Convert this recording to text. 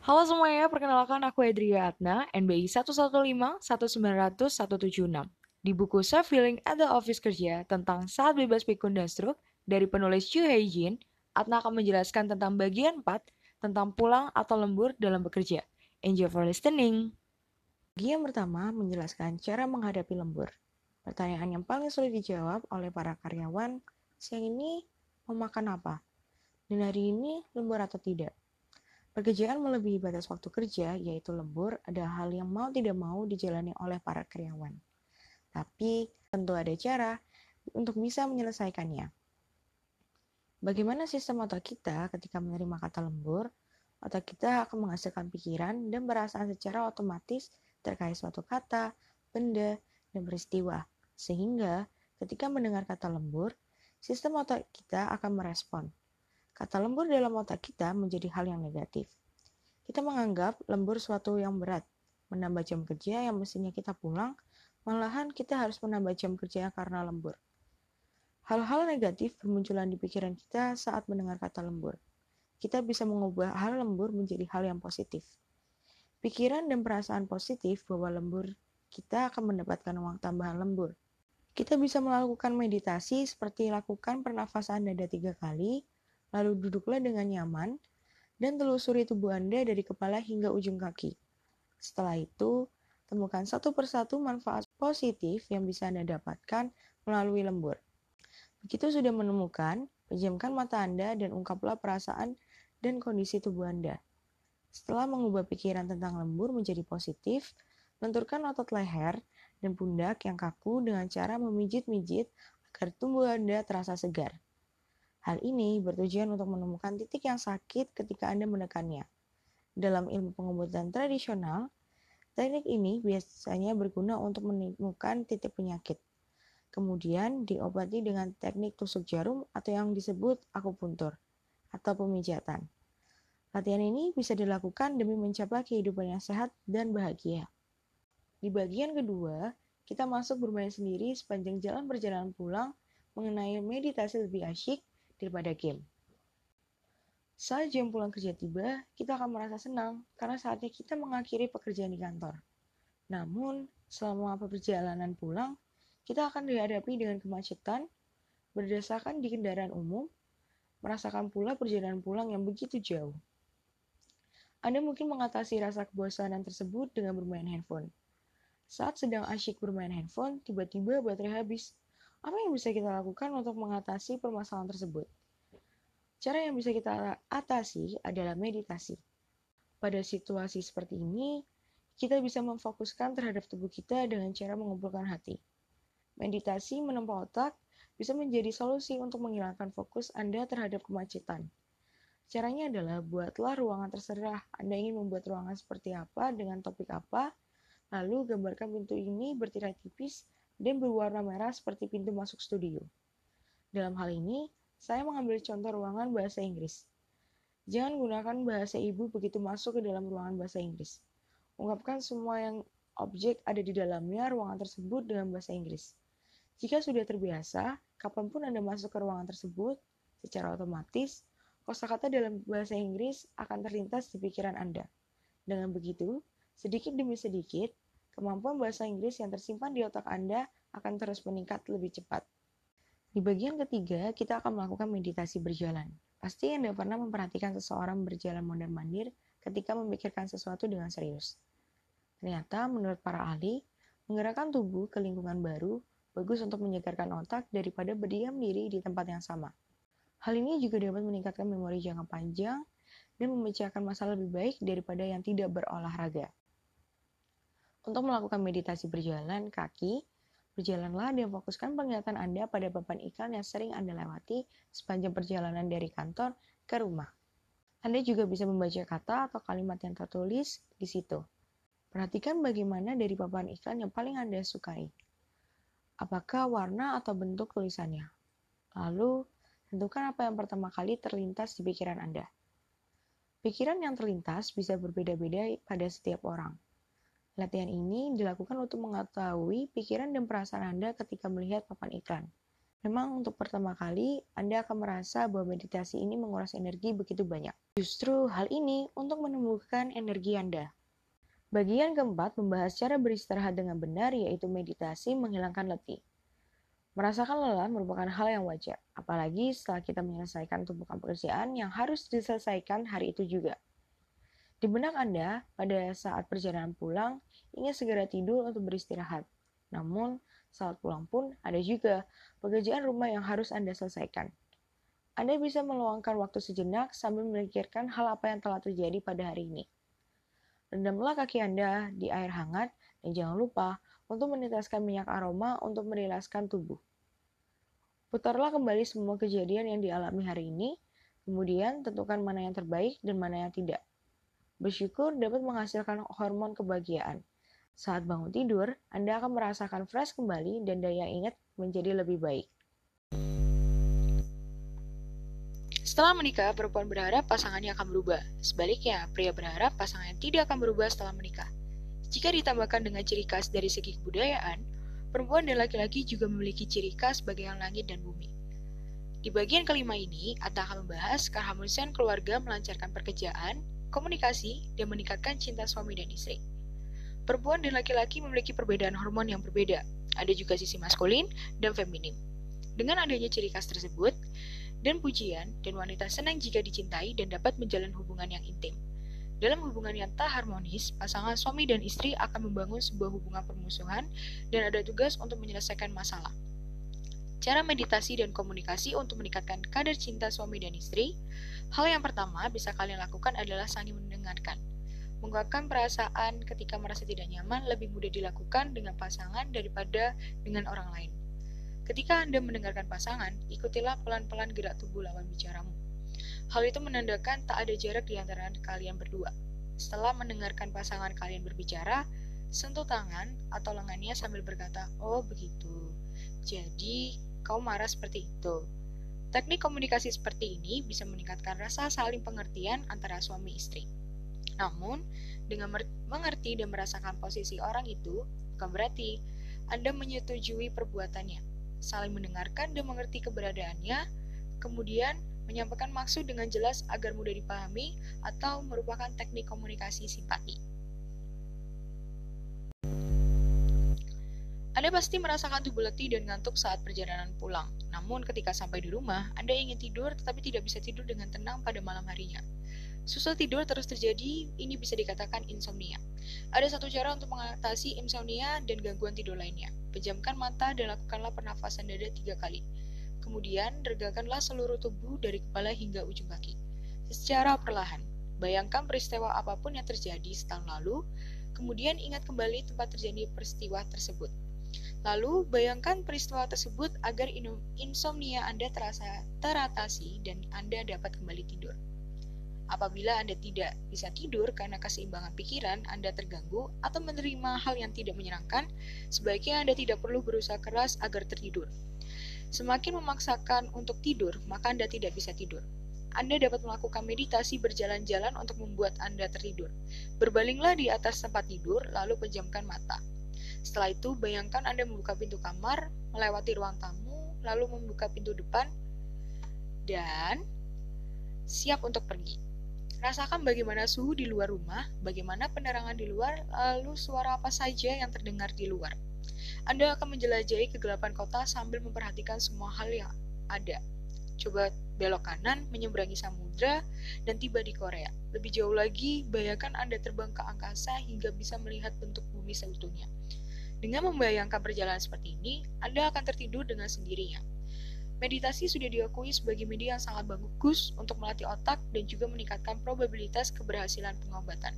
Halo semuanya, perkenalkan aku Edria Atna, NBI 115 1900 176. Di buku Self Feeling at the Office Kerja tentang saat bebas pikun dan stroke dari penulis Chu Hei Jin, Atna akan menjelaskan tentang bagian 4 tentang pulang atau lembur dalam bekerja. Enjoy for listening. Bagian pertama menjelaskan cara menghadapi lembur. Pertanyaan yang paling sulit dijawab oleh para karyawan, siang ini mau makan apa? Dan hari ini lembur atau tidak? Pekerjaan melebihi batas waktu kerja, yaitu lembur, ada hal yang mau tidak mau dijalani oleh para karyawan. Tapi tentu ada cara untuk bisa menyelesaikannya. Bagaimana sistem otak kita ketika menerima kata lembur? Otak kita akan menghasilkan pikiran dan perasaan secara otomatis terkait suatu kata, benda, dan peristiwa. Sehingga ketika mendengar kata lembur, sistem otak kita akan merespon Kata lembur dalam otak kita menjadi hal yang negatif. Kita menganggap lembur suatu yang berat, menambah jam kerja yang mestinya kita pulang, malahan kita harus menambah jam kerja karena lembur. Hal-hal negatif bermunculan di pikiran kita saat mendengar kata lembur. Kita bisa mengubah hal lembur menjadi hal yang positif. Pikiran dan perasaan positif bahwa lembur kita akan mendapatkan uang tambahan lembur. Kita bisa melakukan meditasi seperti lakukan pernafasan dada tiga kali, Lalu duduklah dengan nyaman dan telusuri tubuh Anda dari kepala hingga ujung kaki. Setelah itu, temukan satu persatu manfaat positif yang bisa Anda dapatkan melalui lembur. Begitu sudah menemukan, pejamkan mata Anda dan ungkaplah perasaan dan kondisi tubuh Anda. Setelah mengubah pikiran tentang lembur menjadi positif, lenturkan otot leher dan pundak yang kaku dengan cara memijit-mijit agar tubuh Anda terasa segar. Hal ini bertujuan untuk menemukan titik yang sakit ketika Anda menekannya. Dalam ilmu pengobatan tradisional, teknik ini biasanya berguna untuk menemukan titik penyakit. Kemudian diobati dengan teknik tusuk jarum atau yang disebut akupuntur atau pemijatan. Latihan ini bisa dilakukan demi mencapai kehidupan yang sehat dan bahagia. Di bagian kedua, kita masuk bermain sendiri sepanjang jalan perjalanan pulang mengenai meditasi lebih asyik daripada game. Saat jam pulang kerja tiba, kita akan merasa senang karena saatnya kita mengakhiri pekerjaan di kantor. Namun, selama perjalanan pulang, kita akan dihadapi dengan kemacetan, berdasarkan di kendaraan umum, merasakan pula perjalanan pulang yang begitu jauh. Anda mungkin mengatasi rasa kebosanan tersebut dengan bermain handphone. Saat sedang asyik bermain handphone, tiba-tiba baterai habis apa yang bisa kita lakukan untuk mengatasi permasalahan tersebut? Cara yang bisa kita atasi adalah meditasi. Pada situasi seperti ini, kita bisa memfokuskan terhadap tubuh kita dengan cara mengumpulkan hati. Meditasi menempa otak bisa menjadi solusi untuk menghilangkan fokus Anda terhadap kemacetan. Caranya adalah buatlah ruangan terserah. Anda ingin membuat ruangan seperti apa dengan topik apa, lalu gambarkan pintu ini bertirai tipis dan berwarna merah seperti pintu masuk studio. Dalam hal ini, saya mengambil contoh ruangan bahasa Inggris. Jangan gunakan bahasa ibu begitu masuk ke dalam ruangan bahasa Inggris. Ungkapkan semua yang objek ada di dalamnya ruangan tersebut dengan bahasa Inggris. Jika sudah terbiasa, kapan pun Anda masuk ke ruangan tersebut, secara otomatis, kosakata dalam bahasa Inggris akan terlintas di pikiran Anda. Dengan begitu, sedikit demi sedikit, kemampuan bahasa Inggris yang tersimpan di otak Anda akan terus meningkat lebih cepat. Di bagian ketiga, kita akan melakukan meditasi berjalan. Pasti Anda pernah memperhatikan seseorang berjalan mondar-mandir ketika memikirkan sesuatu dengan serius. Ternyata, menurut para ahli, menggerakkan tubuh ke lingkungan baru bagus untuk menyegarkan otak daripada berdiam diri di tempat yang sama. Hal ini juga dapat meningkatkan memori jangka panjang dan memecahkan masalah lebih baik daripada yang tidak berolahraga. Untuk melakukan meditasi berjalan kaki, berjalanlah dan fokuskan penglihatan Anda pada papan iklan yang sering Anda lewati sepanjang perjalanan dari kantor ke rumah. Anda juga bisa membaca kata atau kalimat yang tertulis di situ. Perhatikan bagaimana dari papan iklan yang paling Anda sukai. Apakah warna atau bentuk tulisannya? Lalu, tentukan apa yang pertama kali terlintas di pikiran Anda. Pikiran yang terlintas bisa berbeda-beda pada setiap orang. Latihan ini dilakukan untuk mengetahui pikiran dan perasaan Anda ketika melihat papan iklan. Memang untuk pertama kali, Anda akan merasa bahwa meditasi ini menguras energi begitu banyak. Justru hal ini untuk menumbuhkan energi Anda. Bagian keempat membahas cara beristirahat dengan benar yaitu meditasi menghilangkan letih. Merasakan lelah merupakan hal yang wajar, apalagi setelah kita menyelesaikan tumpukan pekerjaan yang harus diselesaikan hari itu juga. Di benak Anda, pada saat perjalanan pulang, ingin segera tidur untuk beristirahat. Namun, saat pulang pun ada juga pekerjaan rumah yang harus Anda selesaikan. Anda bisa meluangkan waktu sejenak sambil memikirkan hal apa yang telah terjadi pada hari ini. Rendamlah kaki Anda di air hangat dan jangan lupa untuk meneteskan minyak aroma untuk merilaskan tubuh. Putarlah kembali semua kejadian yang dialami hari ini, kemudian tentukan mana yang terbaik dan mana yang tidak. Bersyukur dapat menghasilkan hormon kebahagiaan. Saat bangun tidur, Anda akan merasakan fresh kembali dan daya ingat menjadi lebih baik. Setelah menikah, perempuan berharap pasangannya akan berubah. Sebaliknya, pria berharap pasangannya tidak akan berubah setelah menikah. Jika ditambahkan dengan ciri khas dari segi kebudayaan, perempuan dan laki-laki juga memiliki ciri khas bagian langit dan bumi. Di bagian kelima ini, Atta akan membahas keharmonisan keluarga melancarkan pekerjaan, komunikasi, dan meningkatkan cinta suami dan istri. Perempuan dan laki-laki memiliki perbedaan hormon yang berbeda. Ada juga sisi maskulin dan feminim. Dengan adanya ciri khas tersebut, dan pujian, dan wanita senang jika dicintai dan dapat menjalin hubungan yang intim. Dalam hubungan yang tak harmonis, pasangan suami dan istri akan membangun sebuah hubungan permusuhan dan ada tugas untuk menyelesaikan masalah. Cara meditasi dan komunikasi untuk meningkatkan kadar cinta suami dan istri. Hal yang pertama bisa kalian lakukan adalah saling mendengarkan. Mengungkapkan perasaan ketika merasa tidak nyaman lebih mudah dilakukan dengan pasangan daripada dengan orang lain. Ketika Anda mendengarkan pasangan, ikutilah pelan-pelan gerak tubuh lawan bicaramu. Hal itu menandakan tak ada jarak di antara kalian berdua. Setelah mendengarkan pasangan kalian berbicara, sentuh tangan atau lengannya sambil berkata, "Oh, begitu. Jadi, kau marah seperti itu." Teknik komunikasi seperti ini bisa meningkatkan rasa saling pengertian antara suami istri. Namun, dengan mengerti dan merasakan posisi orang itu, bukan berarti Anda menyetujui perbuatannya. Saling mendengarkan dan mengerti keberadaannya, kemudian menyampaikan maksud dengan jelas agar mudah dipahami atau merupakan teknik komunikasi simpati. Anda pasti merasakan tubuh letih dan ngantuk saat perjalanan pulang. Namun ketika sampai di rumah, Anda ingin tidur tetapi tidak bisa tidur dengan tenang pada malam harinya. Susah tidur terus terjadi, ini bisa dikatakan insomnia. Ada satu cara untuk mengatasi insomnia dan gangguan tidur lainnya. Pejamkan mata dan lakukanlah pernafasan dada tiga kali. Kemudian, regakanlah seluruh tubuh dari kepala hingga ujung kaki. Secara perlahan, bayangkan peristiwa apa pun yang terjadi setahun lalu, kemudian ingat kembali tempat terjadi peristiwa tersebut. Lalu, bayangkan peristiwa tersebut agar insomnia Anda terasa teratasi dan Anda dapat kembali tidur. Apabila Anda tidak bisa tidur karena keseimbangan pikiran Anda terganggu atau menerima hal yang tidak menyenangkan, sebaiknya Anda tidak perlu berusaha keras agar tertidur. Semakin memaksakan untuk tidur, maka Anda tidak bisa tidur. Anda dapat melakukan meditasi berjalan-jalan untuk membuat Anda tertidur. Berbalinglah di atas tempat tidur, lalu pejamkan mata. Setelah itu, bayangkan Anda membuka pintu kamar, melewati ruang tamu, lalu membuka pintu depan, dan siap untuk pergi. Rasakan bagaimana suhu di luar rumah, bagaimana penerangan di luar, lalu suara apa saja yang terdengar di luar. Anda akan menjelajahi kegelapan kota sambil memperhatikan semua hal yang ada. Coba belok kanan, menyeberangi samudra, dan tiba di Korea. Lebih jauh lagi, bayangkan Anda terbang ke angkasa hingga bisa melihat bentuk bumi seutuhnya. Dengan membayangkan perjalanan seperti ini, Anda akan tertidur dengan sendirinya. Meditasi sudah diakui sebagai media yang sangat bagus untuk melatih otak dan juga meningkatkan probabilitas keberhasilan pengobatan.